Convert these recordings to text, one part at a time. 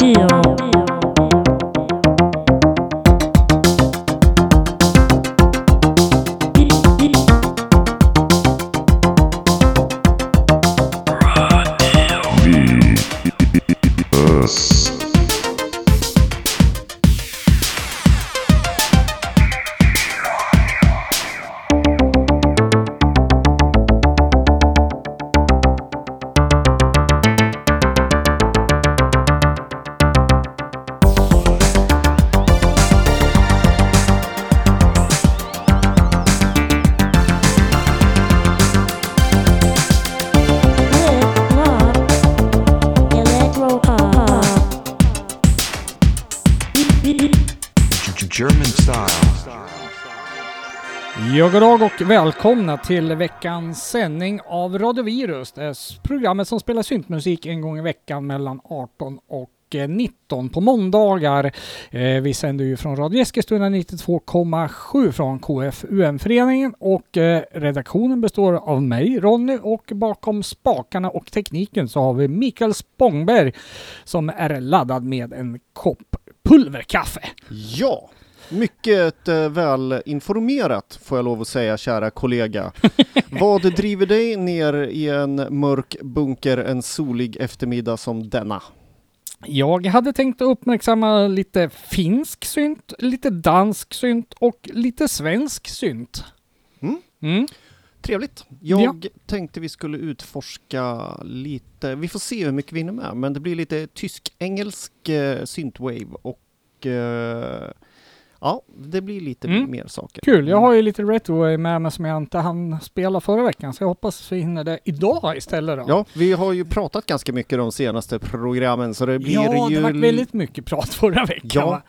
是哦。God dag och välkomna till veckans sändning av Radio Virus. Det är programmet som spelar syntmusik en gång i veckan mellan 18 och eh, 19 på måndagar. Eh, vi sänder ju från Radio Eskilstuna 92,7 från KFUM-föreningen och eh, redaktionen består av mig, Ronny, och bakom spakarna och tekniken så har vi Mikael Spångberg som är laddad med en kopp pulverkaffe. Ja, mycket eh, väl informerat får jag lov att säga, kära kollega. Vad driver dig ner i en mörk bunker en solig eftermiddag som denna? Jag hade tänkt uppmärksamma lite finsk synt, lite dansk synt och lite svensk synt. Mm. Mm. Trevligt. Jag tänkte vi skulle utforska lite, vi får se hur mycket vi hinner med, men det blir lite tysk-engelsk eh, synthwave och eh, ja, det blir lite Mm. mer saker. Kul, jag har ju lite retro med mig som jag inte hann spela förra veckan, så jag hoppas vi hinner det idag istället då. Ja, vi har ju pratat ganska mycket de senaste programmen så det blir ja ju... det var väldigt mycket prat förra veckan. Ja. va?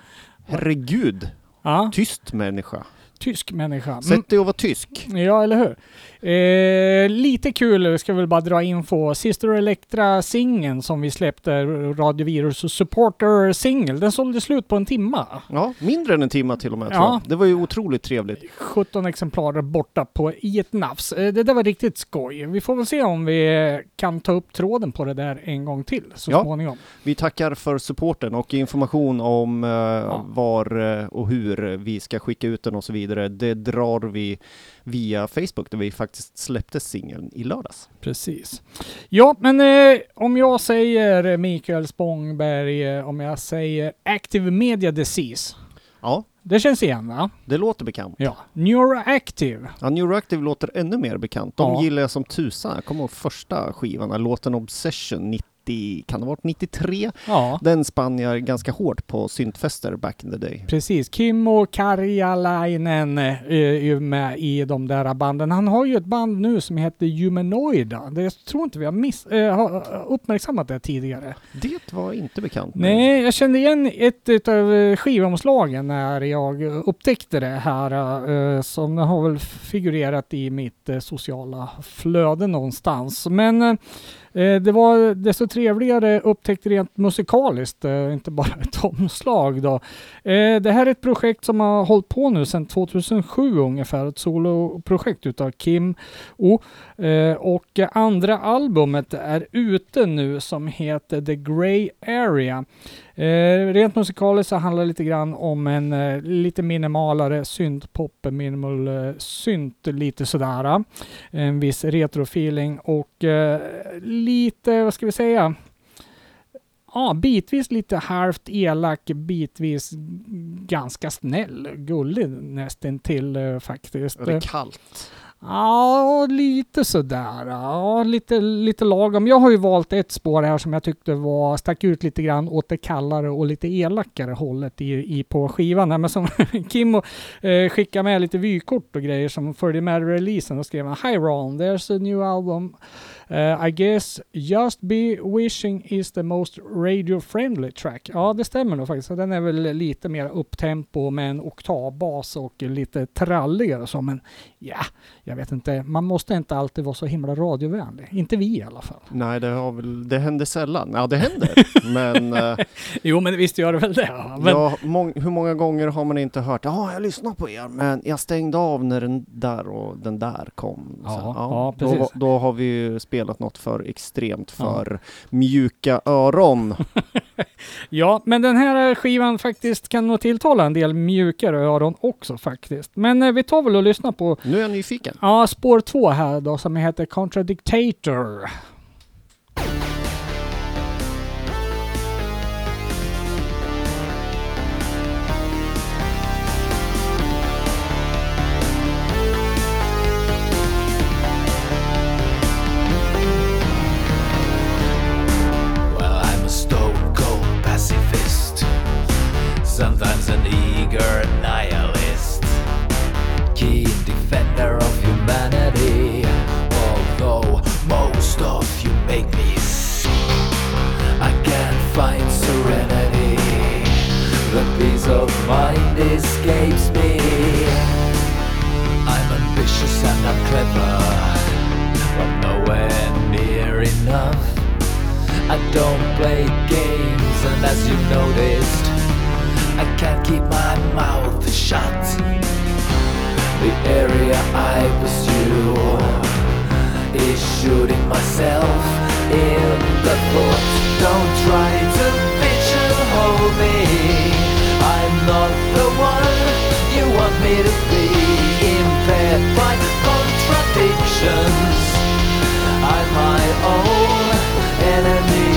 Herregud, ja tyst människa. tysk människa. Mm. Sätt dig och var tysk. Ja, eller hur? Eh, lite kul, ska väl bara dra info. Sister Electra-singeln som vi släppte, Radio Virus Supporter singel, den sålde slut på en timma. Ja, mindre än en timme till och med Ja. tror jag. Det var ju otroligt trevligt. 17 exemplar borta på i ett nafs. Eh, Det där var riktigt skoj. Vi får väl se om vi kan ta upp tråden på det där en gång till så Ja. småningom. Vi tackar för supporten och information om eh, var eh, och hur vi ska skicka ut den och så vidare. Det drar vi via Facebook där vi faktiskt släppte singeln i lördags. Precis. Ja, men eh, om jag säger Mikael Spångberg, eh, om jag säger Active Media Disease. Ja, Det känns igen va? det låter bekant. Ja. Neuroactive. Ja, Neuroactive låter ännu mer bekant. De Ja. gillar jag som tusan. Jag kommer ihåg första skivan, låten Obsession 90, kan det ha varit 93? Ja. Den spann jag ganska hårt på syntfester back in the day. Precis. Kimmo Karjalainen eh, är ju med i de där banden. Han har ju ett band nu som heter Humanoida. Det jag tror inte vi har miss, eh, har uppmärksammat det tidigare. Det var inte bekant. Nej, jag kände igen ett av skivomslagen när jag upptäckte det här. eh, Som har väl figurerat i mitt eh, sociala flöde någonstans. Men eh, Eh, det var desto trevligare upptäckt rent musikaliskt, eh, inte bara ett omslag då. Eh, det här är ett projekt som har hållit på nu sedan 2007 ungefär, ett soloprojekt utav Kim O. Och andra albumet är ute nu som heter The Grey Area. Eh, rent musikaliskt så handlar det lite grann om en eh, lite minimalare syntpop, minimal eh, synt, lite sådär. En viss retrofeeling och eh, lite, vad ska vi säga? Ja, bitvis lite halvt elak, bitvis ganska snäll, gullig nästan till eh, faktiskt. Är kallt? Ja, lite sådär. Ja, lite, lite lagom. Jag har ju valt ett spår här som jag tyckte var, stack ut lite grann åt det kallare och lite elakare hållet i, i på skivan. här. Men som Kimmo eh, skickade med lite vykort och grejer som följde med releasen. och skrev han Hi Ron, there's a new album. Uh, I guess Just Be Wishing is the most radio-friendly track. Ja, det stämmer nog faktiskt. Den är väl lite mer upptempo med en oktavbas och lite tralligare så. Men ja, jag vet inte. Man måste inte alltid vara så himla radiovänlig. Inte vi i alla fall. Nej, det, har väl, det händer sällan. Ja, det händer. men eh, Jo, men visst gör det väl det. ja. Men, ja, mång, hur många gånger har man inte hört ja, jag lyssnar på er, men jag stängde av när den där och den där kom. Ja, Så, ja, då, precis. då har vi ju spelat något för extremt Ja. för mjuka öron. Ja, men den här skivan faktiskt kan nog tilltala en del mjukare öron också faktiskt. Men eh, vi tar väl och lyssnar på Nu är jag nyfiken. ja, spår två här då som heter Contradictator. Of mind escapes me. I'm ambitious and I'm clever, but nowhere near enough. I don't play games, and as you've noticed, I can't keep my mouth shut. The area I pursue is shooting myself in the foot. Don't try to pigeonhole me. I'm not the one you want me to be. Impaired by contradictions. I'm my own enemy.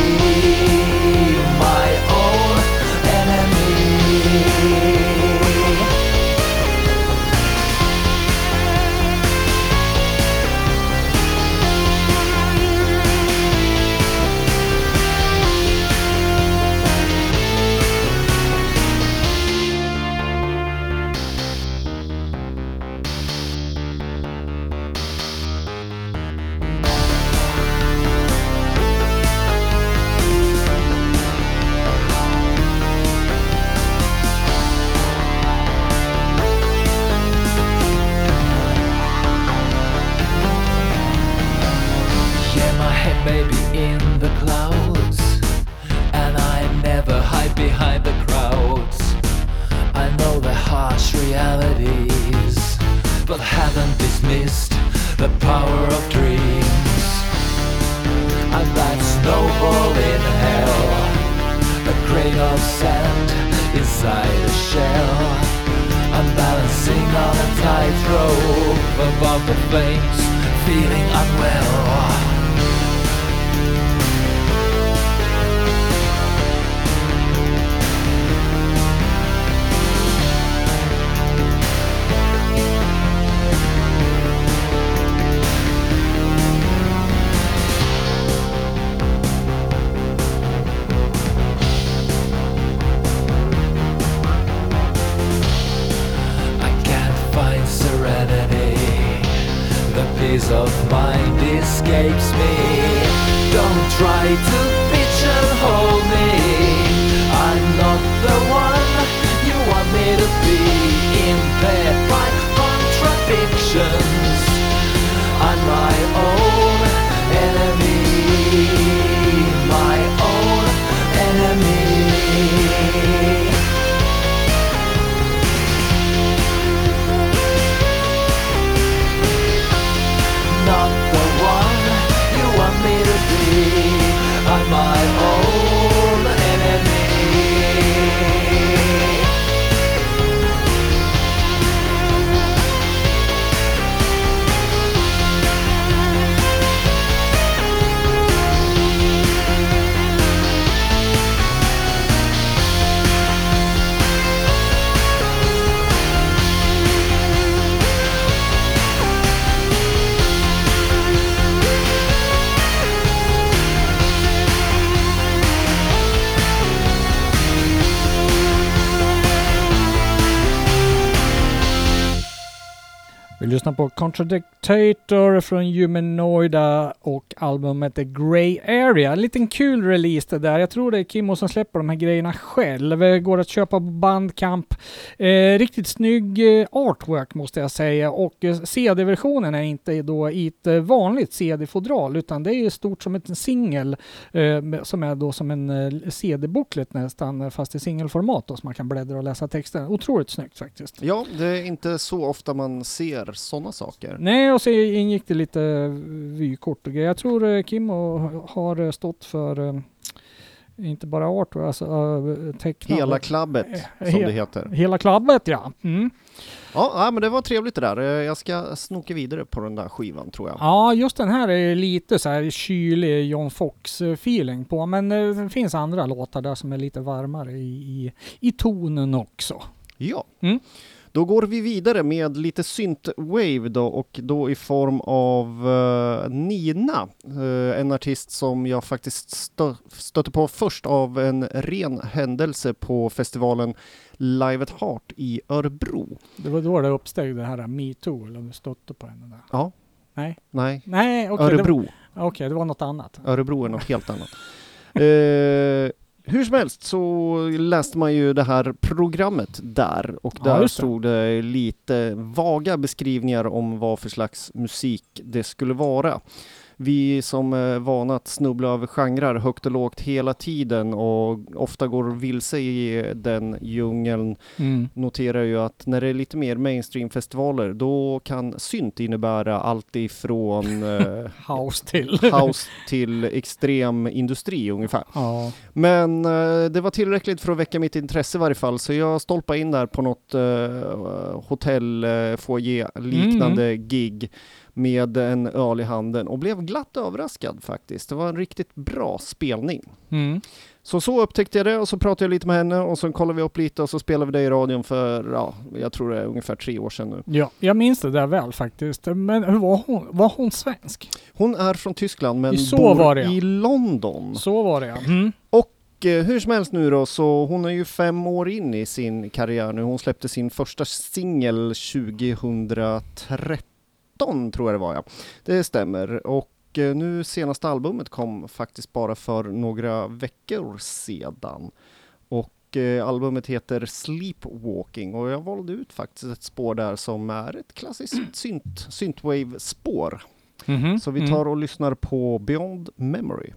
Lyssnar på Contradictator från Humanoida och albumet The Grey Area. En liten kul release det där. Jag tror det är Kimmo som släpper de här grejerna själv. Det går att köpa på Bandcamp. Eh, riktigt snygg eh, artwork måste jag säga och eh, CD-versionen är inte då i ett eh, vanligt CD-fodral utan det är stort som en singel eh, som är då som en eh, CD-booklet nästan eh, fast i singelformat då så man kan bläddra och läsa texten. Otroligt snyggt faktiskt. Ja, det är inte så ofta man ser sådana saker. Nej, och så ingick det lite vykort och grejer. Jag tror eh, Kimmo har eh, stått för eh, inte bara art, alltså tecknad. Hela klabbet, som he- det heter. Hela klabbet ja. Mm. Ja, men det var trevligt det där. Jag ska snoka vidare på den där skivan tror jag. Ja, just den här är lite så här kylig John Fox-feeling på, men det finns andra låtar där som är lite varmare i, i, i tonen också. Ja. Mm. Då går vi vidare med lite synthwave då och då i form av eh, Nina, eh, en artist som jag faktiskt stö stötte på först av en ren händelse på festivalen Live at Heart i Örebro. Det var då det uppsteg det här metoo, eller om du stötte på henne där. Ja. Nej. Nej, Nej, det, Örebro. okej, det var något annat. Örebro är något helt annat. Eh, hur som helst så läste man ju det här programmet där och Ja, där det. stod det lite vaga beskrivningar om vad för slags musik det skulle vara. Vi som är vana att snubbla över genrer högt och lågt hela tiden och ofta går vilse i den djungeln Mm. noterar ju att när det är lite mer mainstream-festivaler då kan synt innebära allt ifrån eh, House till. house till extrem industri ungefär. ja. Men eh, det var tillräckligt för att väcka mitt intresse i varje fall så jag stolpade in där på något eh, hotell, eh, foyer liknande gig med en öl i handen och blev glatt överraskad faktiskt. Det var en riktigt bra spelning. Mm. Så så upptäckte jag det och så pratade jag lite med henne och så kollade vi upp lite och så spelade vi det i radion för, ja, jag tror det är ungefär tre år sedan nu. Ja, jag minns det där väl faktiskt. Men hur var hon? Var hon svensk? Hon är från Tyskland men Så bor var det, ja. i London. Så var det ja. Mm. Och eh, hur som helst nu då, så hon är ju fem år in i sin karriär nu. Hon släppte sin första singel 2013 tror jag det var ja. Det stämmer. Och eh, nu senaste albumet kom faktiskt bara för några veckor sedan. Och eh, albumet heter Sleepwalking och jag valde ut faktiskt ett spår där som är ett klassiskt synt, synthwave-spår. Mhm. Så vi Mm. tar och lyssnar på Beyond Memory.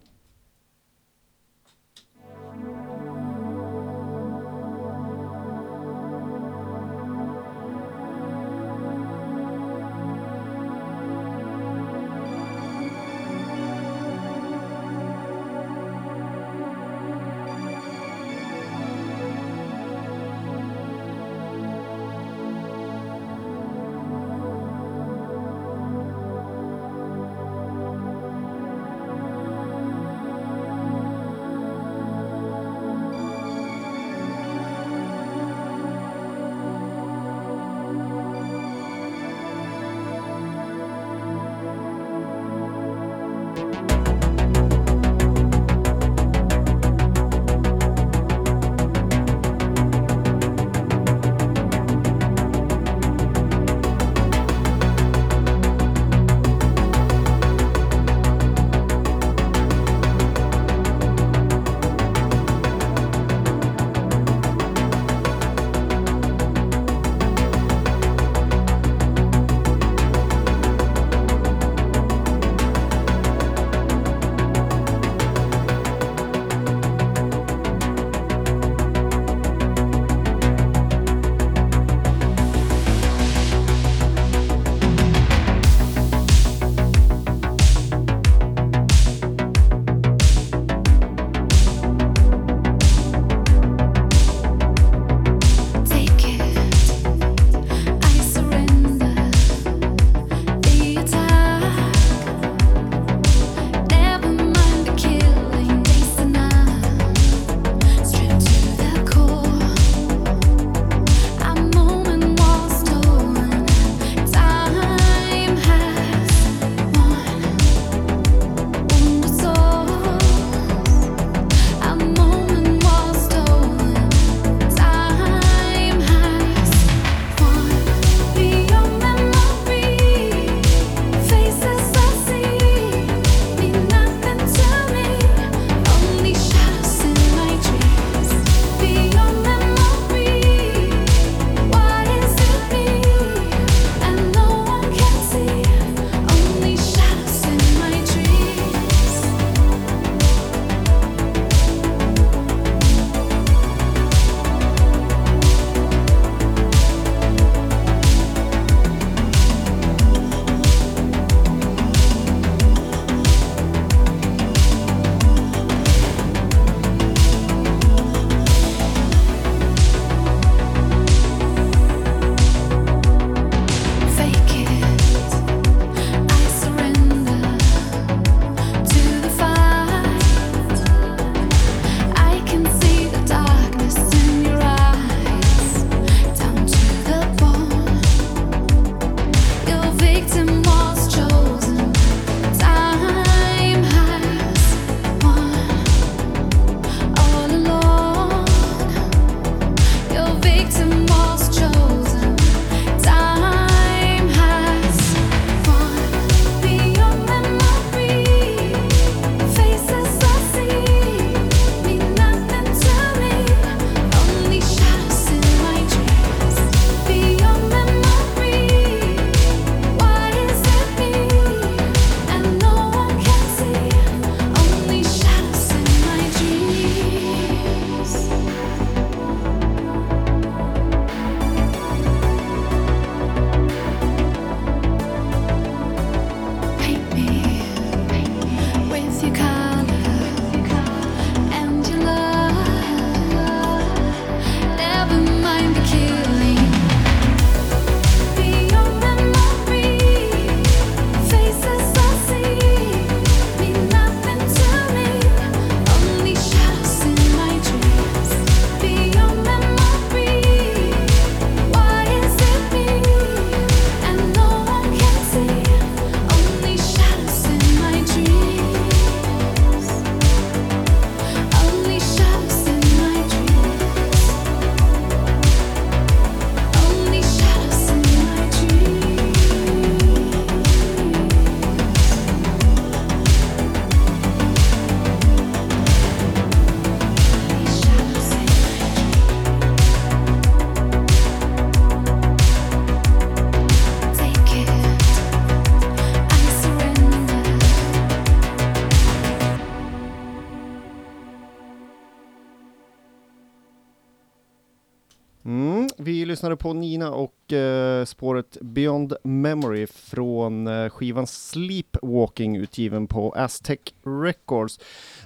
Lyssnade på Nina och eh, spåret Beyond Memory från eh, skivan Sleepwalking utgiven på Aztec Records.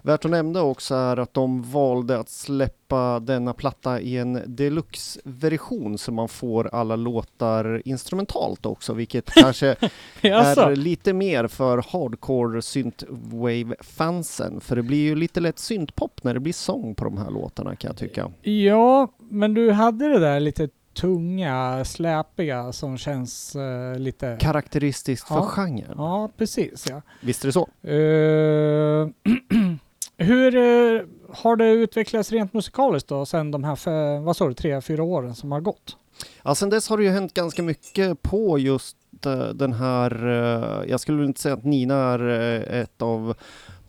Värt att nämna också är att de valde att släppa denna platta i en deluxe-version så man får alla låtar instrumentalt också, vilket kanske är lite mer för hardcore synthwave-fansen. För det blir ju lite lätt syntpop när det blir sång på de här låtarna kan jag tycka. Ja, men du hade det där lite tunga, släpiga som känns eh, lite... Karaktäristiskt för Ja. genren. Ja, precis ja. Visst är det så? Eh, hur eh, har det utvecklats rent musikaliskt då sen de här, för, vad sa du, tre, fyra åren som har gått? Ja, sen dess har det ju hänt ganska mycket på just den här, jag skulle inte säga att Nina är ett av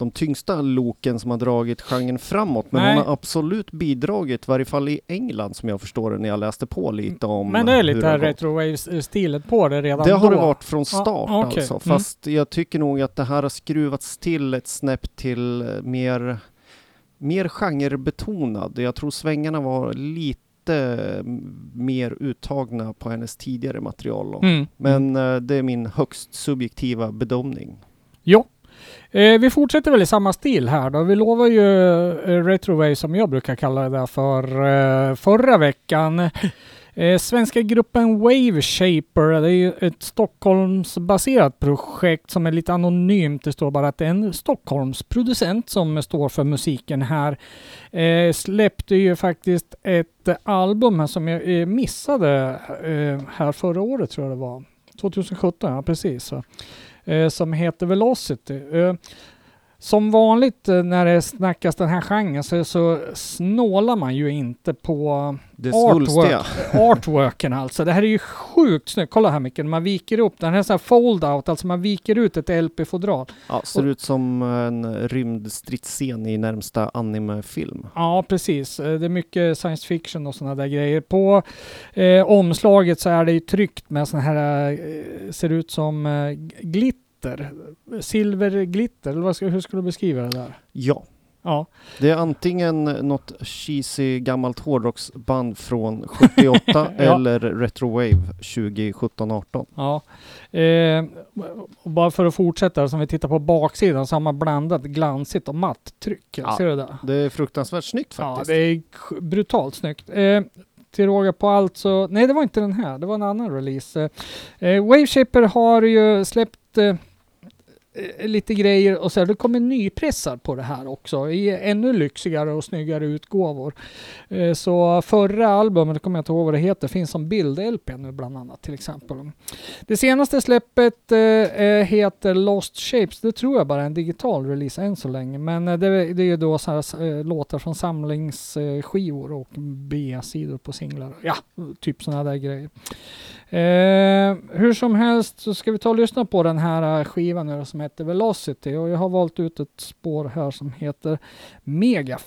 de tyngsta loken som har dragit genren framåt, men Nej. hon har absolut bidragit, i varje fall i England som jag förstår det när jag läste på lite om Men det är lite retrowave-stilen på det redan Det har då. det varit från start Ja, okej. alltså, Mm. fast jag tycker nog att det här har skruvats till ett snäpp till eh, mer, mer genrebetonad. Jag tror svängarna var lite mm, mer uttagna på hennes tidigare material. Mm. Men eh, det är min högst subjektiva bedömning. Jo. Eh, vi fortsätter väl i samma stil här då. Vi lovar ju eh, Retrowave som jag brukar kalla det där för eh, förra veckan. Eh, svenska gruppen Wave Shaper, det är ju ett Stockholmsbaserat projekt som är lite anonymt. Det står bara att det är en Stockholmsproducent som står för musiken här. Eh, släppte ju faktiskt ett album här som jag eh, missade eh, här förra året tror jag det var. 2017, ja precis. Så Eh, som heter Velocity. Eh, som vanligt eh, när det snackas den här genren så, så snålar man ju inte på Det Artwork. artworken alltså. Det här är ju sjukt snyggt. Kolla här Micke, man viker upp den. här är så här fold-out, alltså man viker ut ett LP-fodral. Ja, ser ut som en rymdstridsscen i närmsta animefilm. Ja, precis. Eh, Det är mycket science fiction och sådana där grejer. På eh, omslaget så är det ju tryckt med sådana här, eh, ser ut som eh, glitter. Silverglitter, eller vad ska, hur skulle du beskriva det där? Ja, Ja, det är antingen något cheesy gammalt hårdrocksband från 78 Ja. eller Retrowave 2017-18. ja. Eh, bara för att fortsätta, som vi tittar på baksidan så har man blandat glansigt och matt tryck. Ja. Ser du det? Det är fruktansvärt snyggt Ja, faktiskt. det är brutalt snyggt. Eh, till råga på allt så, nej det var inte den här, det var en annan release. Eh, eh, Waveshaper har ju släppt eh, Eh, lite grejer och så här, det kommer nypressar på det här också i ännu lyxigare och snyggare utgåvor. Eh, så förra albumet, det kommer jag inte ihåg vad det heter, finns som bild-LP nu bland annat till exempel. Det senaste släppet eh, heter Lost Shapes. Det tror jag bara är en digital release än så länge. Men det, det är ju då så här, låtar från samlingsskivor och B-sidor på singlar. Ja, typ sådana där grejer. Eh, hur som helst så ska vi ta och lyssna på den här eh, skivan nu som heter Velocity. Och jag har valt ut ett spår här som heter Mega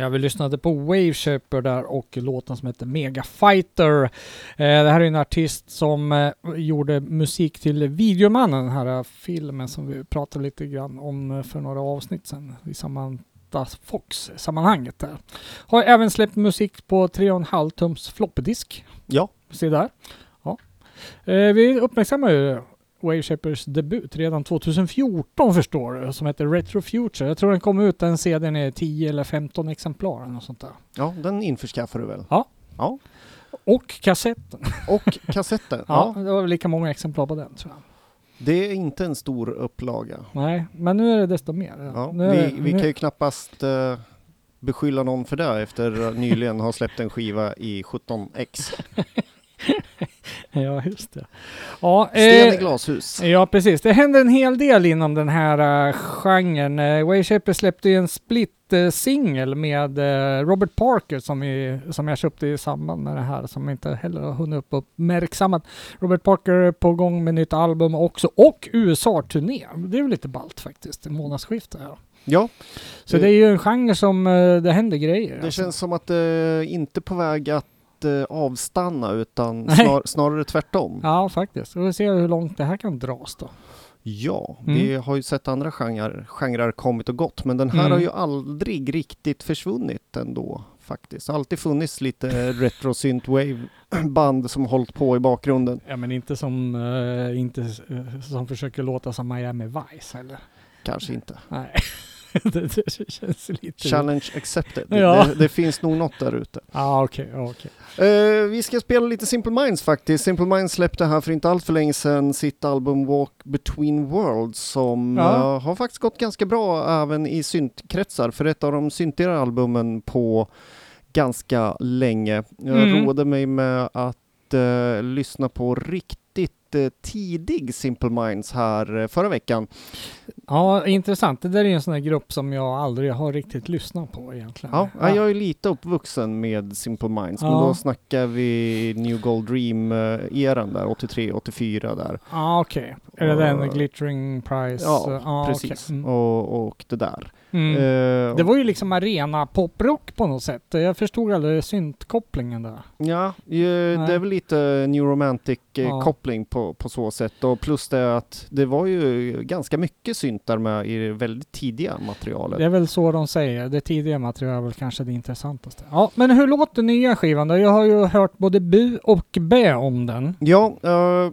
Ja, vi lyssnade på Wave Shaper där och låten som heter Mega Fighter. Eh, det här är en artist som eh, gjorde musik till Videomannen, den här filmen som vi pratade lite grann om eh, för några avsnitt sedan i Samantha Fox-sammanhanget där. Har även släppt musik på 3,5 tums floppedisk. Ja, Se där. Ja. Eh, vi uppmärksammar ju Wave Shapers debut redan 2014 förstår du, som heter Retro Future. Jag tror den kom ut, den CDn är 10 eller 15 exemplar eller sånt där. ja den införskaffar du väl? Ja. Ja. Och kassetten. Och kassetten. Ja, ja. det var väl lika många exemplar på den tror jag. Det är inte en stor upplaga. Nej, men nu är det desto mer. Ja, nu vi, vi nu, kan ju knappast eh, beskylla någon för det efter att nyligen ha släppt en skiva i 17x. Ja, just det. Ja, Sten i eh, glashus. Ja, precis. Det händer en hel del inom den här uh, genren. Uh, Wave Shaper släppte ju en split uh, singel med eh, Robert Parker som, vi, som jag köpte i samband med det här som inte heller har hunnit upp uppmärksammat. Robert Parker är på gång med nytt album också och USA-turné. Det är väl lite ballt faktiskt, månadsskifte här. Ja, Så Eh, det är ju en genre som eh, det händer grejer. det alltså. känns som att det inte på väg att eh, avstanna utan snar, snarare tvärtom. Ja, faktiskt. Och vi ser hur långt det här kan dras då. Ja, Mm. vi har ju sett andra genrer, genrer kommit och gått, men den här Mm. har ju aldrig riktigt försvunnit ändå faktiskt. Alltid funnits lite retro synthwave band som hållit på i bakgrunden. Ja, men inte som, eh, inte, eh, som försöker låta som Miami Vice eller? Kanske inte. Nej, det, det känns lite... Challenge accepted. Ja. Det, det finns nog något där ute. Ja, okej, ja, okej. Eh, vi ska spela lite Simple Minds faktiskt. Simple Minds släppte här för inte allt för länge sedan sitt album Walk Between Worlds som Ja. eh, har faktiskt gått ganska bra även i syntkretsar för ett av de syntigare albumen på ganska länge. Jag Mm. råder mig med att eh, lyssna på riktigt tidig Simple Minds här eh, förra veckan. Ja, intressant. Det där är en sån här grupp som jag aldrig har riktigt lyssnat på egentligen. Ja, jag är lite uppvuxen med Simple Minds, men Ja. då snackar vi New Gold Dream-eran där, 83-84 där. Ja, okej. Är det den Glittering Prize? Ja, Ja, precis. okej. Mm. Och, och det där. Mm. Eh, Det var ju liksom arena poprock på något sätt. Jag förstod aldrig syntkopplingen där. Ja, ju, det är väl lite New Ja. Romantic-koppling på, på så sätt. Och plus det att det var ju ganska mycket syntar med i det väldigt tidiga materialet. Det är väl så de säger. Det tidiga materialet är väl kanske det intressantaste. Ja, men hur låter nya skivan då? Jag har ju hört både bu och bä om den. Ja, eh,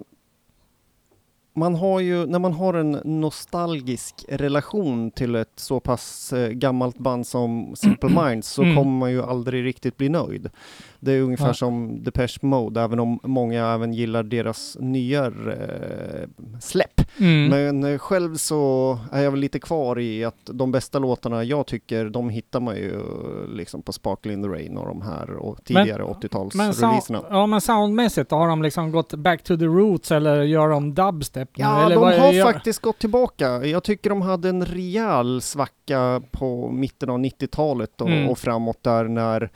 man har ju, när man har en nostalgisk relation till ett så pass eh, gammalt band som Simple Minds så Mm. kommer man ju aldrig riktigt bli nöjd. Det är ungefär Nej. som Depeche Mode, även om många även gillar deras nya eh, släpp. Mm. Men eh, själv så är jag väl lite kvar i att de bästa låtarna jag tycker, de hittar man ju eh, liksom på Sparkle in the Rain och de här och tidigare Men 80-talsreleaserna. sound, ja, men soundmässigt har de liksom gått back to the roots eller gör de dubstep? Ja, eller de har gör- faktiskt gått tillbaka. Jag tycker de hade en rejäl svacka på mitten av 90-talet och, Mm. och framåt där när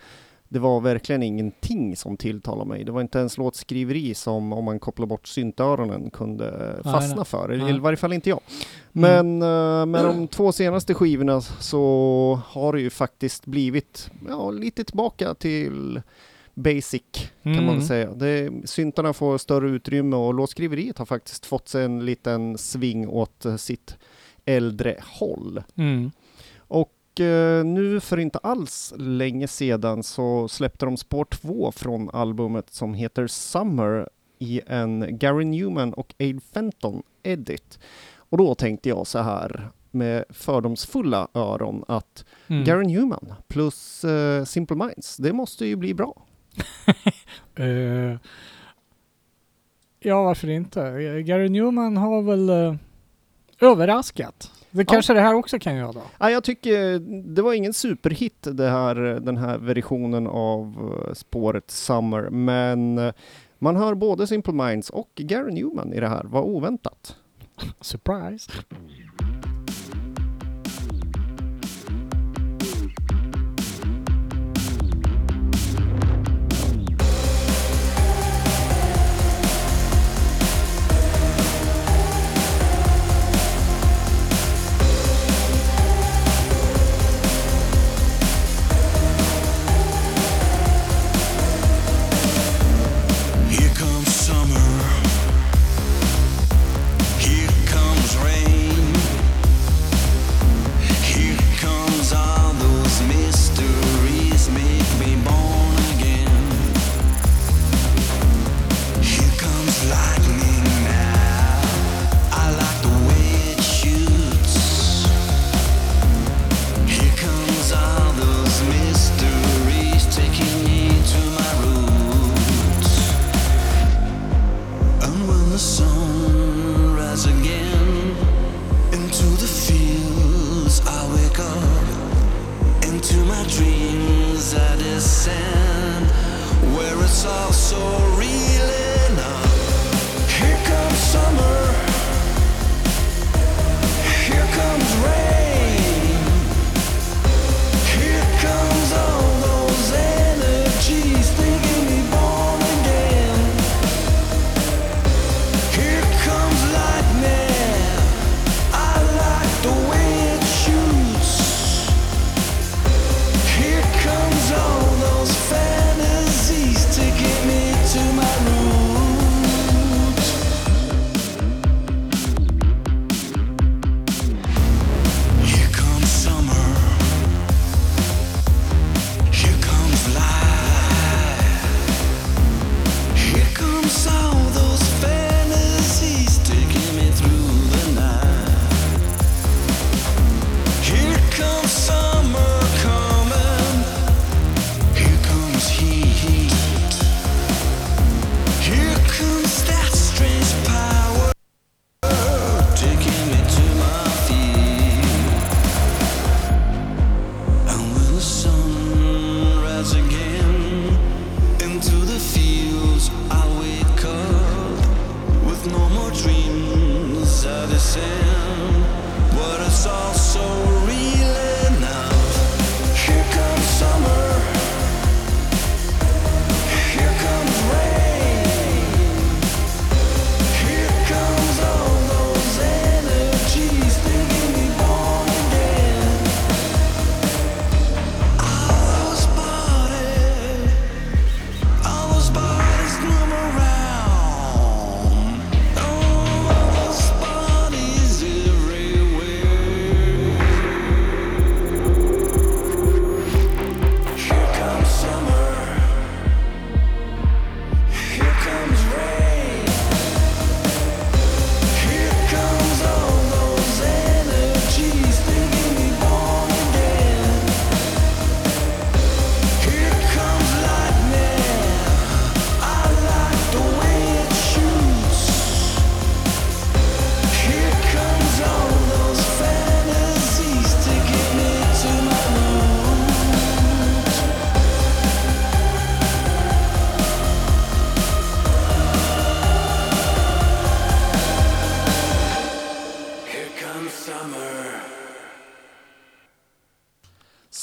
det var verkligen ingenting som tilltalade mig. Det var inte ens låtskriveri som om man kopplar bort syntöronen kunde fastna nej. för. Nej. I varje fall inte jag. Mm. Men eh, med de två senaste skivorna så har det ju faktiskt blivit ja, lite tillbaka till basic kan man Mm. väl säga. Det, syntarna får större utrymme och låtskriveriet har faktiskt fått sig en liten sving åt sitt äldre håll. Mm. Och eh, nu för inte alls länge sedan så släppte de spår två från albumet som heter Summer i en Gary Newman och Aid Fenton edit. Och då tänkte jag så här med fördomsfulla öron att Mm. Gary Newman plus eh, Simple Minds, det måste ju bli bra. Eh, ja, varför inte? Gary Newman har väl eh, överraskat. Det kanske det här också kan göra då? Ja, jag tycker det var ingen superhit det här, den här versionen av eh, spåret Summer, men eh, man hör både Simple Minds och Gary Newman i det här, var oväntat. Surprise! us all so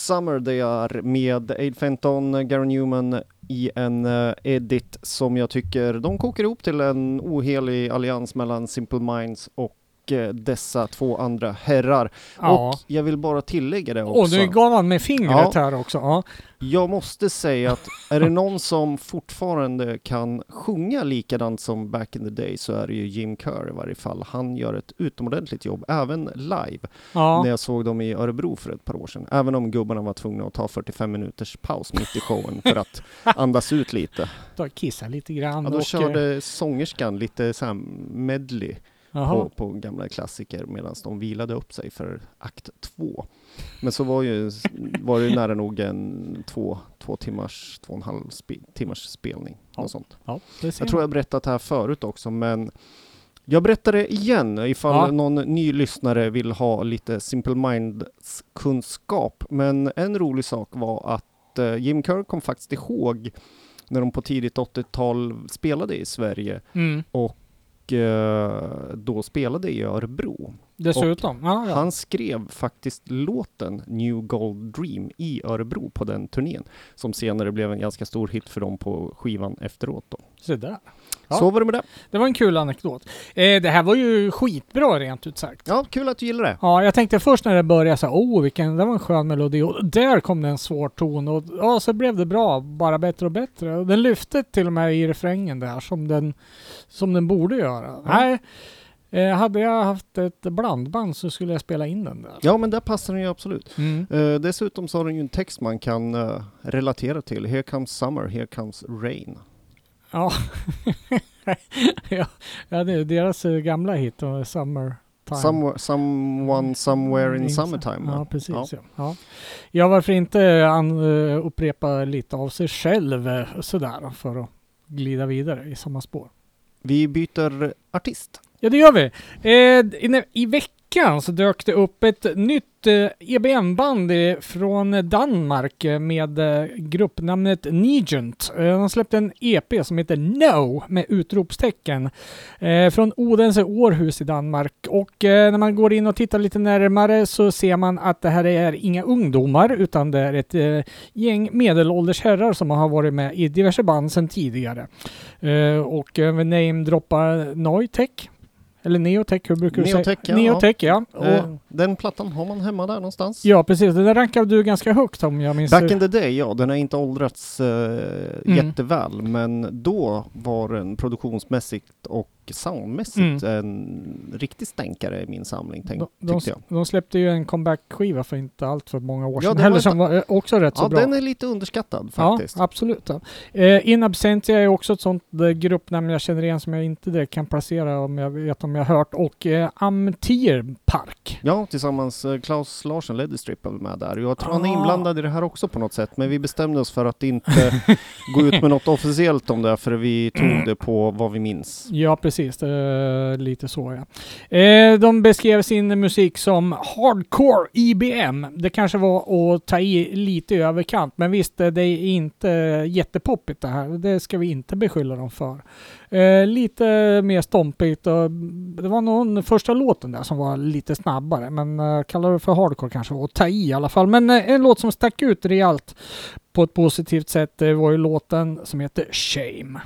Summer det är med Aid Fenton, Gary Newman i en eh, edit som jag tycker de kokar ihop till en ohelig allians mellan Simple Minds och eh, dessa två andra herrar. Ja. Och jag vill bara tillägga det också. Och nu gav han med fingret här också. Ja. Jag måste säga att är det någon som fortfarande kan sjunga likadant som back in the day så är det ju Jim Kerr i varje fall. Han gör ett utomordentligt jobb, även live, Ja. när jag såg dem i Örebro för ett par år sedan. Även om gubbarna var tvungna att ta 45 minuters paus mitt i showen för att andas ut lite. Då kissa lite grann. Ja, då och, körde sångerskan lite så här medley. På, på gamla klassiker medan de vilade upp sig för akt två. Men så var ju, var det nära nog en två, två timmars, två och en halv spe, timmars spelning. Ja. Sånt. Ja, Jag tror jag berättat det här förut också, men jag berättar det igen ifall Ja. någon ny lyssnare vill ha lite Simple Minds kunskap. Men en rolig sak var att eh, Jim Kerr kom faktiskt ihåg när de på tidigt 80-tal spelade i Sverige Mm. och eh, då spelade i Örebro. Dessutom. Ja, ja. Han skrev faktiskt låten New Gold Dream i Örebro på den turnén som senare blev en ganska stor hit för dem på skivan efteråt. Då. Så där. Ja. Så var det med det. Det var en kul anekdot. Eh, det här var ju skitbra rent ut sagt. Ja, kul att du gillar det. Ja, jag tänkte först när det började så här, oh vilken, det var en skön melodi och där kom det en svår ton och ja, så blev det bra, bara bättre och bättre. Och den lyfte till och med i refrängen där som den, som den borde göra. Nej, eh, hade jag haft ett blandband så skulle jag spela in den där. Ja, men där passar den ju absolut. Mm. Eh, dessutom så har den ju en text man kan eh, relatera till. Here comes summer, here comes rain. Ja. ja, ja, det är deras eh, gamla hit, eh, Summer Time. Somewhere, someone, somewhere in Mm, summertime. Ja, precis. Ja. Ja. Ja. ja, varför inte an, eh, upprepa lite av sig själv sådär för att glida vidare i samma spår. Vi byter artist. Ja, det gör vi. Eh, i, i veckan veckan så dök det upp ett nytt eh, EBM-band från Danmark eh, med eh, gruppnamnet Negent. De släppte en EP som heter No med utropstecken från Odense Århus i Danmark. Och när man går in och tittar lite närmare så ser man att det här är inga ungdomar utan det är ett gäng medelålders herrar som har varit med i diverse band sedan tidigare. Och namedroppar Neutech. Eller Neotech, hur brukar du Neotech, säga? ja. Neotech, ja. Och, Eh, Den plattan har man hemma där någonstans. ja, precis. Den rankar du ganska högt om jag minns Back in the day, ja, den har inte åldrats eh, Mm. jätteväl, men då var den produktionsmässigt och soundmässigt en riktig stänkare i min samling, tänk, de, de, tyckte jag. de släppte ju en comeback-skiva för inte allt för många år Ja, sedan heller var som var eh, också rätt så Ja, bra. den är lite underskattad faktiskt. Ja, absolut. Ja. Eh, In Absentia är också ett sånt eh, gruppnamn jag känner igen som jag inte direkt kan placera om jag vet om jag har hört. Och eh, Amtier Park. Ja, tillsammans, eh, Klaus Larsen ledde Stripple med där. Jag tror han är Ah. inblandad i det här också på något sätt, men vi bestämde oss för att inte gå ut med något officiellt om det, för vi tog det på vad vi minns. Ja, precis. Precis, lite så ja. Eh, de beskrev sin musik som hardcore IBM. Det kanske var att ta i lite i överkant, men visst, det är inte jättepoppigt det här. Det ska vi inte beskylla dem för. Eh, lite mer stompigt och det var nog första låten där som var lite snabbare, men eh, kallar det för hardcore kanske var att ta i i alla fall. Men eh, en låt som stack ut rejält på ett positivt sätt var ju låten som heter Shame.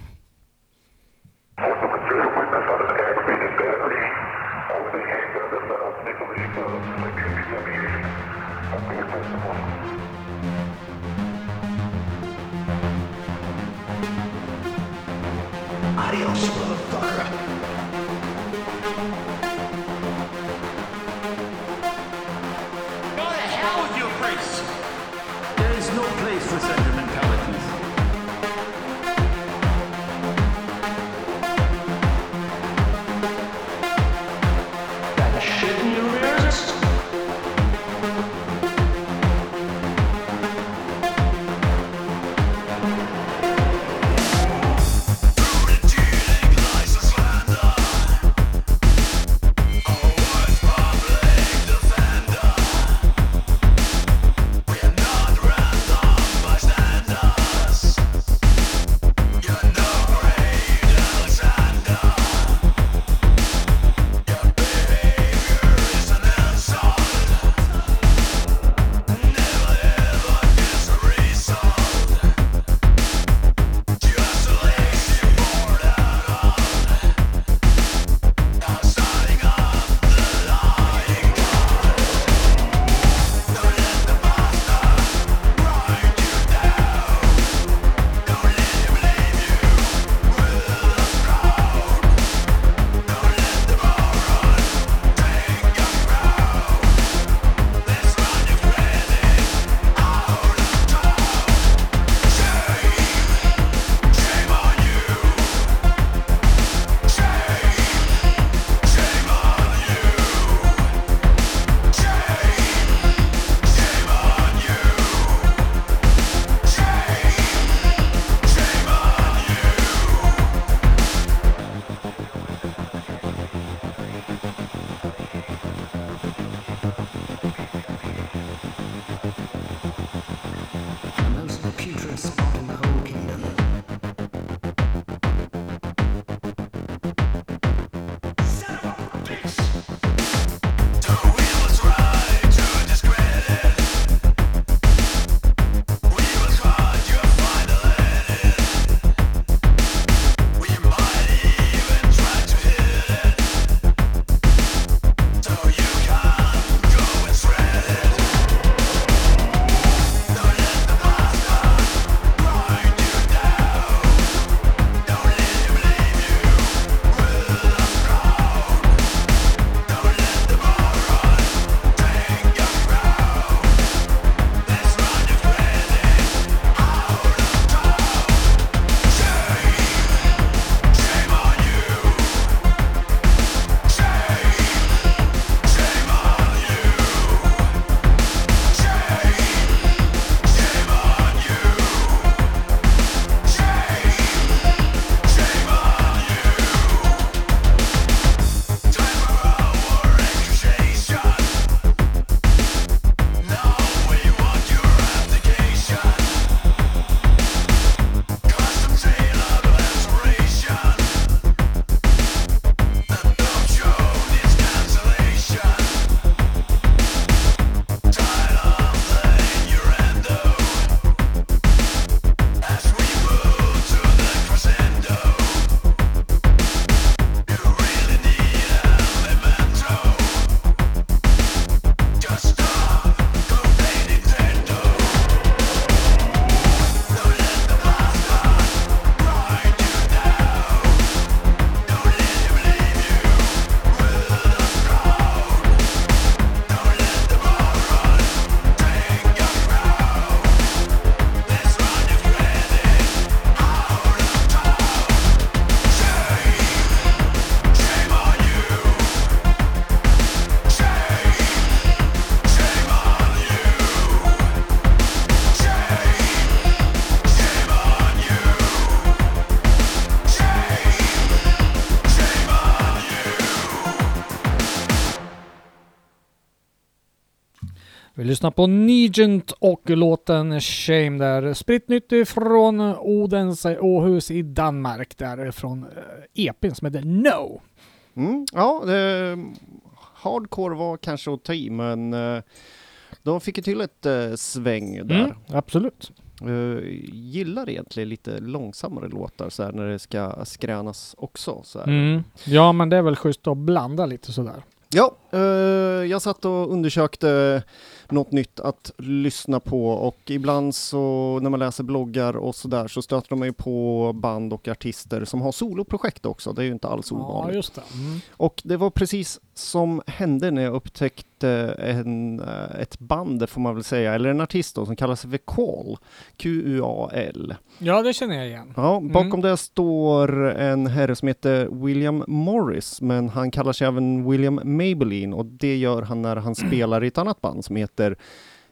Lyssnar på Nugent och låten Shame där. Spritt nytt från Odens Åhus i Danmark där från eh, EPn som heter No. Mm, ja, det, hardcore var kanske att ta i, men eh, de fick ju till ett eh, sväng där. Mm, absolut. Eh, gillar egentligen lite långsammare låtar så här, när det ska skränas också. Så. Mm. Ja, men det är väl schysst att blanda lite sådär. Ja, eh, jag satt och undersökte något nytt att lyssna på och ibland så när man läser bloggar och sådär så stöter man ju på band och artister som har soloprojekt också. Det är ju inte alls Ja, ovanligt. just det. Mm. Och det var precis som hände när jag upptäckte en, eh, ett band, får man väl säga, eller en artist då, som kallar sig för Qual, Q-U-A-L. Ja, det känner jag igen. Ja, bakom Mm. det står en herre som heter William Morris, men han kallar sig även William Maybelline och det gör han när han spelar i ett annat band som heter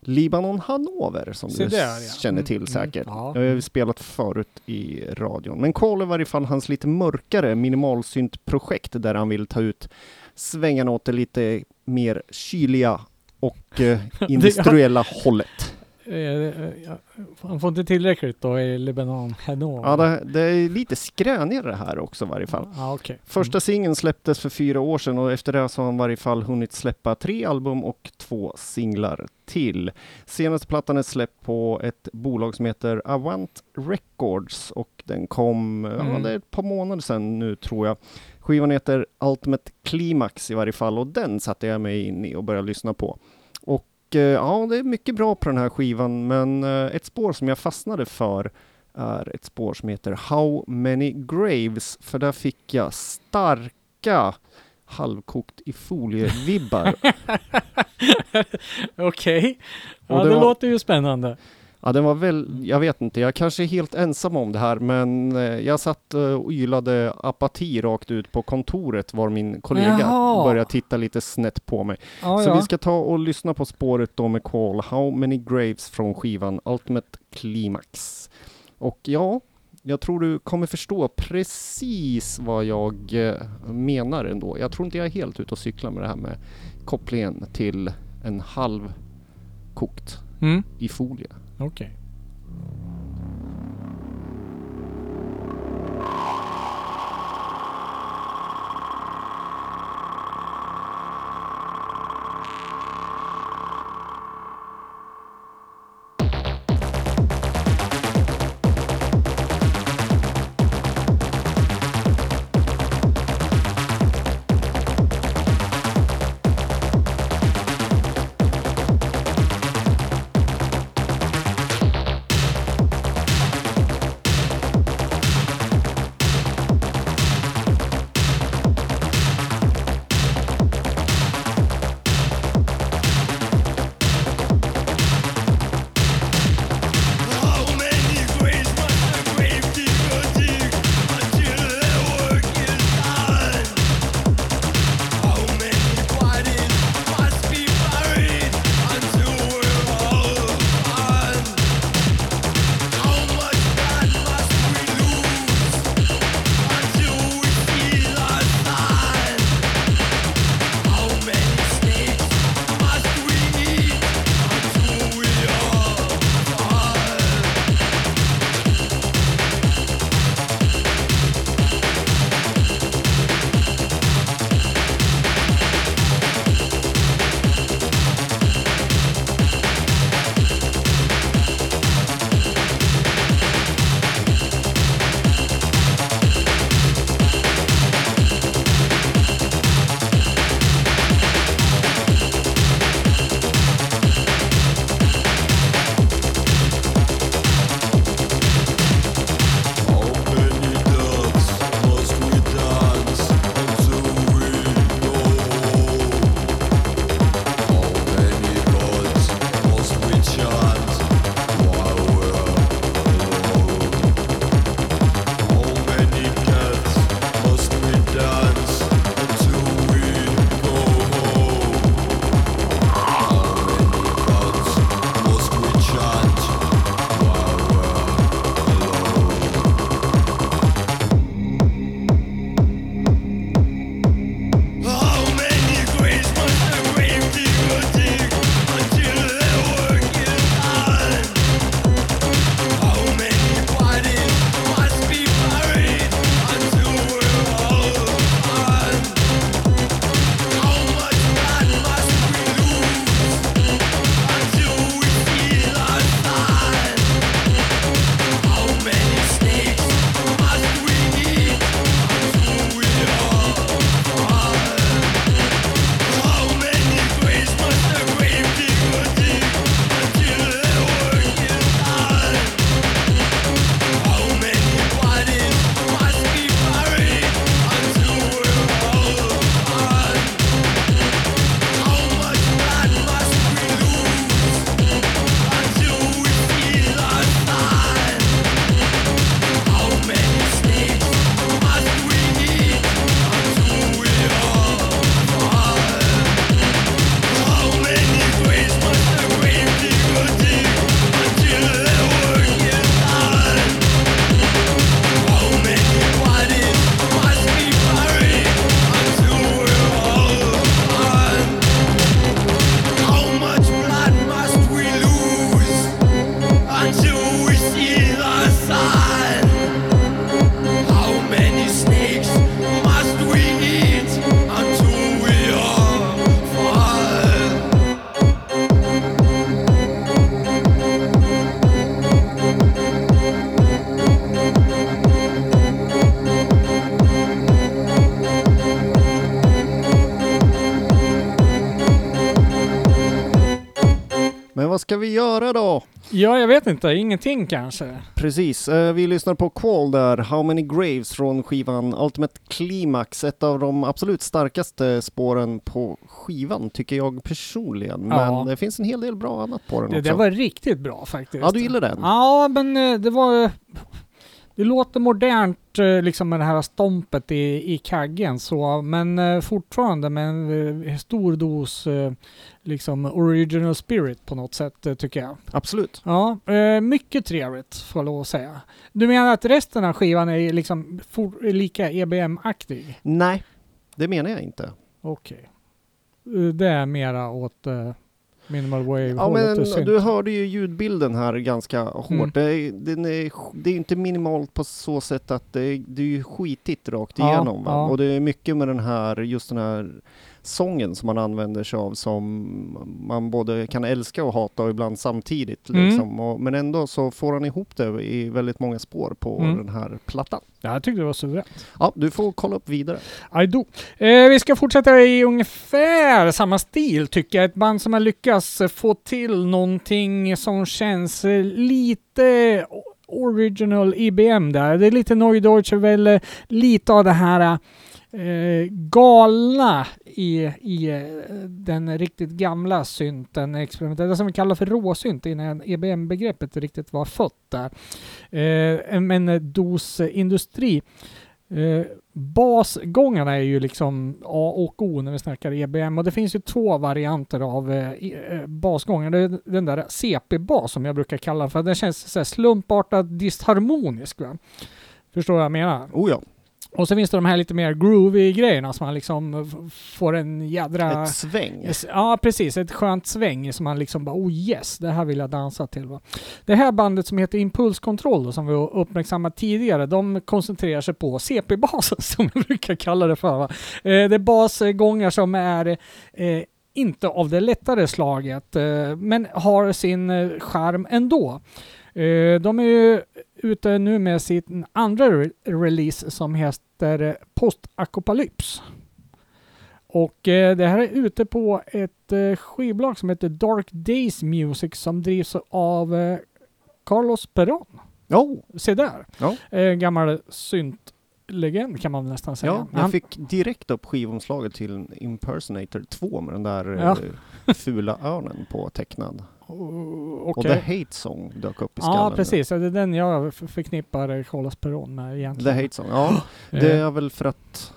Libanon Hanover, som Se du där, ja. känner Mm, till mm, säkert. ja. Jag har ju spelat förut i radion. Men är i varje fall hans lite mörkare minimalsynt-projekt där han vill ta ut svängarna åt det lite mer kyliga och eh, industriella hållet. Eh, eh, ja, Han får inte tillräckligt då i Lebanon Hanoi. Ja, det, det är lite skränigare här också i varje fall. Ja, okej. Första singeln släpptes för fyra år sedan och efter det så har han i varje fall hunnit släppa tre album och två singlar till. Senaste plattan är släppt på ett bolag som heter Avant Records och den kom, ja Mm. det är ett par månader sedan nu tror jag. Skivan heter Ultimate Climax i varje fall och den satte jag mig in i och började lyssna på. Och eh, ja, det är mycket bra på den här skivan men eh, ett spår som jag fastnade för är ett spår som heter How Many Graves, för där fick jag starka halvkokt i folie-vibbar. Okej. Och Ja, det det, var- låter ju spännande. Ja, den var väl, jag vet inte, jag kanske är helt ensam om det här, men eh, jag satt eh, och ylade apati rakt ut på kontoret var min kollega Jaha. började titta lite snett på mig. Ja, Så ja. vi ska ta och lyssna på spåret då med Call How Many Graves från skivan Ultimate Climax. Och ja, jag tror du kommer förstå precis vad jag eh, menar ändå. Jag tror inte jag är helt ute och cyklar med det här med kopplingen till en halv kokt Mm. i folie. Okej. ska vi göra då? Ja, jag vet inte. Ingenting kanske. Precis, eh, vi lyssnar på Qual där, How Many Graves från skivan Ultimate Climax. Ett av de absolut starkaste spåren på skivan tycker jag personligen. Men Ja. det finns en hel del bra annat på den Det, också. det var riktigt bra faktiskt. Ja, du gillar den? Ja, men eh, det var... Det låter modernt eh, liksom med det här stompet i, i kaggen så, men eh, fortfarande med en eh, stor dos liksom original spirit på något sätt tycker jag. Absolut. Ja, mycket trevligt får jag lov att säga. Du menar att resten av skivan är liksom for, lika EBM-aktig? Nej, det menar jag inte. Okej. Eh, Det är mera åt minimal wave Ja, men du hörde ju ljudbilden här ganska hårt. Mm. Det, är, den är, det är inte minimalt på så sätt att det är, det är skitigt rakt Ja, igenom. va? ja. Och det är mycket med den här, just den här sången som man använder sig av som man både kan älska och hata och ibland samtidigt. Mm. Liksom. Och, men ändå så får han ihop det i väldigt många spår på Mm. den här plattan. Ja, jag tyckte det var suveränt. Ja, du får kolla upp vidare. I do. Eh, vi ska fortsätta i ungefär samma stil tycker jag. Ett band som har lyckats eh, få till någonting som känns eh, lite original IBM där. Det är lite Neue Deutsche Welle, lite av det här eh, galna i, i eh, den riktigt gamla synten, experimentet, det som vi kallar för råsynt innan EBM-begreppet riktigt var fött där. Eh, men dos industri. Eh, basgångarna är ju liksom A och O när vi snackar EBM och det finns ju två varianter av eh, eh basgångar. Det är den där CP-bas som jag brukar kalla för den känns så här slumpartad disharmonisk. Va? Förstår du vad jag menar? Oh ja, och så finns det de här lite mer groovy grejerna som man liksom får en jädra... ett sväng. Ja, precis. Ett skönt sväng som man liksom bara oh yes, det här vill jag dansa till. Va? Det här bandet som heter Impulskontroll och som vi uppmärksammat tidigare, de koncentrerar sig på CP-basen som jag brukar kalla det för. Va? Eh, det är basgångar som är eh, inte av det lättare slaget, eh, men har sin eh, charm ändå. Eh, de är ju ute nu med sin andra re- release som heter eh, Postapokalyps. Och eh, det här är ute på ett skivbolag som heter Dark Days Music som drivs av Carlos Peron. Oh, Se där! Eh, gammal syntlegend kan man nästan säga. ja, jag Han- fick direkt upp skivomslaget till Impersonator 2 med den där Ja. fula örnen på tecknad. Oh, Och. The Hate Song dök upp i skallen. Ja, precis. Det är den jag förknippar Carlos Peron med The egentligen. Hate Song, ja. Det Eh, är väl för att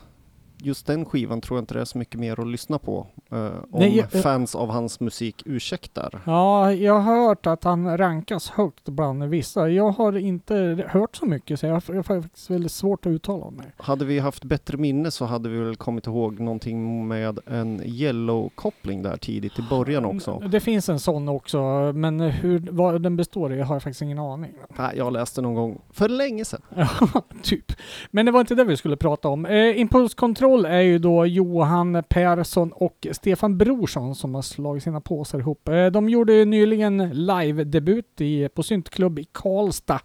just den skivan tror jag inte det är så mycket mer att lyssna på. eh, om Nej, jag- fans av hans musik ursäktar. Ja, jag har hört att han rankas högt bland vissa. Jag har inte hört så mycket så jag har faktiskt väldigt svårt att uttala mig. Hade vi haft bättre minne så hade vi väl kommit ihåg någonting med en yellow-koppling där tidigt i början också. Det finns en sån också, men hur, vad den består i har jag faktiskt ingen aning. Nej, jag läste någon gång för länge sedan. Ja, typ. Men det var inte det vi skulle prata om. Eh, Impulskontroll är ju då Johan Persson och Stefan Brorsson som har slagit sina påsar ihop. Eh, de gjorde nyligen live-debut på Syntklubb i Karlstad.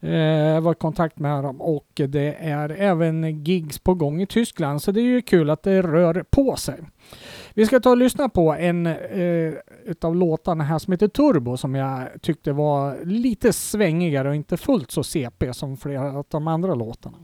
Eh, jag var i kontakt med dem och det är även gigs på gång i Tyskland så det är ju kul att det rör på sig. Vi ska ta och lyssna på en eh, utav låtarna här som heter Turbo som jag tyckte var lite svängigare och inte fullt så CP som flera av de andra låtarna.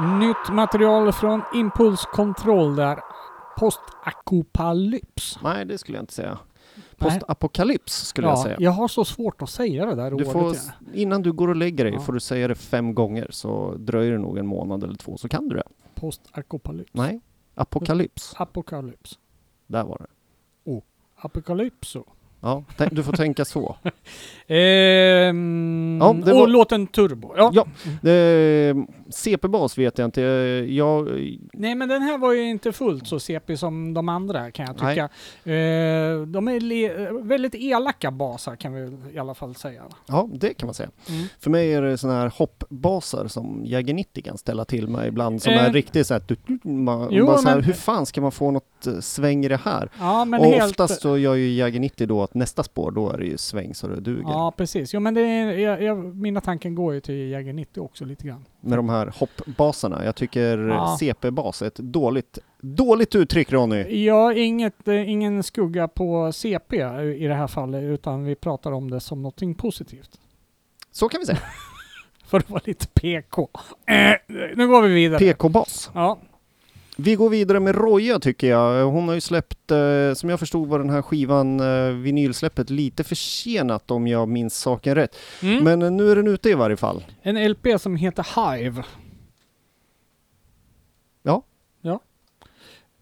Nytt material från Impulskontroll där. Postakopalyps. Nej, det skulle jag inte säga. Postapokalyps skulle jag Ja, säga. jag har så svårt att säga det där Du ordet. får, ja. innan du går och lägger dig Ja. får du säga det fem gånger så dröjer det nog en månad eller två så kan du det. Postakopalyps. Nej, apokalyps. Apokalyps. Där var det. Apokalypso. Ja, tän- du får tänka så. Ehm, Ja, det och var- låten Turbo. Ja. Ja. Eh, CP-bas vet jag inte. Jag, Nej men den här var ju inte fullt så CP som de andra kan jag tycka. Eh, de är väldigt elaka basar kan vi i alla fall säga. ja, det kan man säga. Mm. För mig är det sådana här hoppbaser som Jäger 90 kan ställa till med ibland som Eh. är riktigt så här, du- du- man, Jo, bara så här, men- hur fan ska man få något eh, sväng i det här? Ja men och helt... oftast så gör ju Jäger 90 då att nästa spår, då är det ju sväng så det duger. Ja precis. Jo men det är, jag, jag, mina tankar går ju till Jäger 90 också lite grann. Med de här hoppbaserna. Jag tycker Ja. CP-bas är ett dåligt, dåligt uttryck Ronny. Ja, inget, eh, ingen skugga på CP i det här fallet utan vi pratar om det som någonting positivt. Så kan vi säga. För att vara lite PK. Eh, nu går vi vidare. PK-bas. ja. Vi går vidare med Roja tycker jag. Hon har ju släppt, eh, som jag förstod var den här skivan, eh, vinylsläppet, lite försenat om jag minns saken rätt. Mm. Men eh, nu är den ute i varje fall. En LP som heter Hive. Ja. Ja.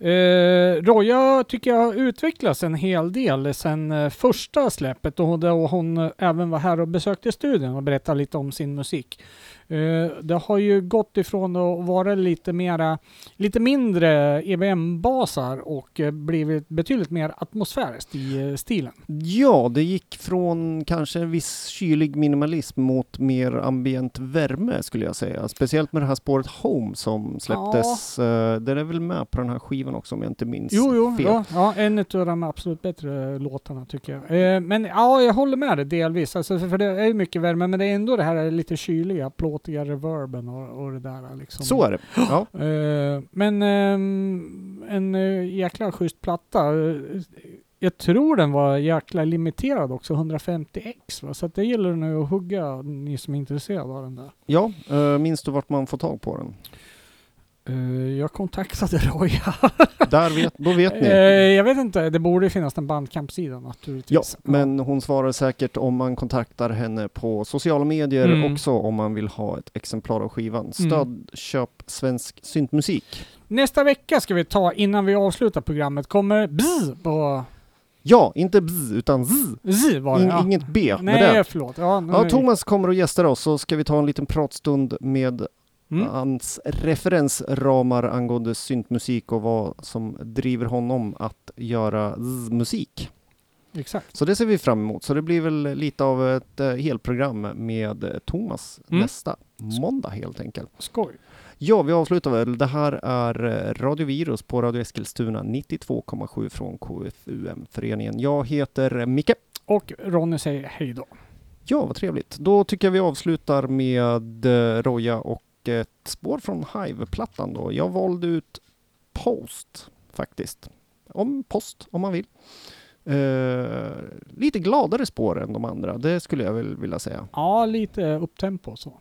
Eh, Roja tycker jag har utvecklats en hel del sedan första släppet och då hon även var här och besökte studion och berättade lite om sin musik. Eh, det har ju gått ifrån att vara lite mera, lite mindre EVM-basar och eh, blivit betydligt mer atmosfäriskt i eh, stilen. Ja, det gick från kanske en viss kylig minimalism mot mer ambient värme skulle jag säga. Speciellt med det här spåret Home som släpptes. Eh, det är väl med på den här skivan också om jag inte minns Jo, jo, fel. ja, ja, en av de absolut bättre låtarna tycker jag. Men ja, jag håller med dig delvis. Alltså, för det är ju mycket värme, men det är ändå det här lite kyliga, plåtiga reverben och, och det där liksom. Så är det. Ja. Eh, men ehm, en uh, jäkla schysst platta. Eh, jag tror den var jäkla limiterad också, 150x va? Så det gäller nu att hugga, ni som är intresserade av den där. ja, eh, minns du vart man får tag på den? Eh, jag kontaktade Roja. Där vet, då vet Eh, ni. jag vet inte, det borde finnas en bandcampsida Ja, naturligtvis. men hon svarar säkert om man kontaktar henne på sociala medier Mm. också om man vill ha ett exemplar av skivan. Stöd, köp svensk syntmusik. Nästa vecka ska vi ta, innan vi avslutar programmet, kommer bzz på... Ja, inte bzz, utan zzz. Z var det. In, ja. Inget B med Nej, det. förlåt. Ja, Ja, Thomas kommer och gästar oss så ska vi ta en liten pratstund med Mm. hans referensramar angående syntmusik och vad som driver honom att göra zzz-musik. Exakt. Så det ser vi fram emot. Så det blir väl lite av ett eh, helprogram med eh, Thomas Mm. nästa måndag helt enkelt. Skoj. Ja, vi avslutar väl. Det här är eh, Radio Virus på Radio Eskilstuna 92,7 från KFUM-föreningen. Jag heter Micke. Och Ronny säger hej då. Ja, vad trevligt. Då tycker jag vi avslutar med Roja och ett spår från Hive-plattan då. Jag valde ut Post faktiskt. Om Post, om man vill. Eh, lite gladare spår än de andra, det skulle jag väl vilja säga. Ja, lite upptempo så.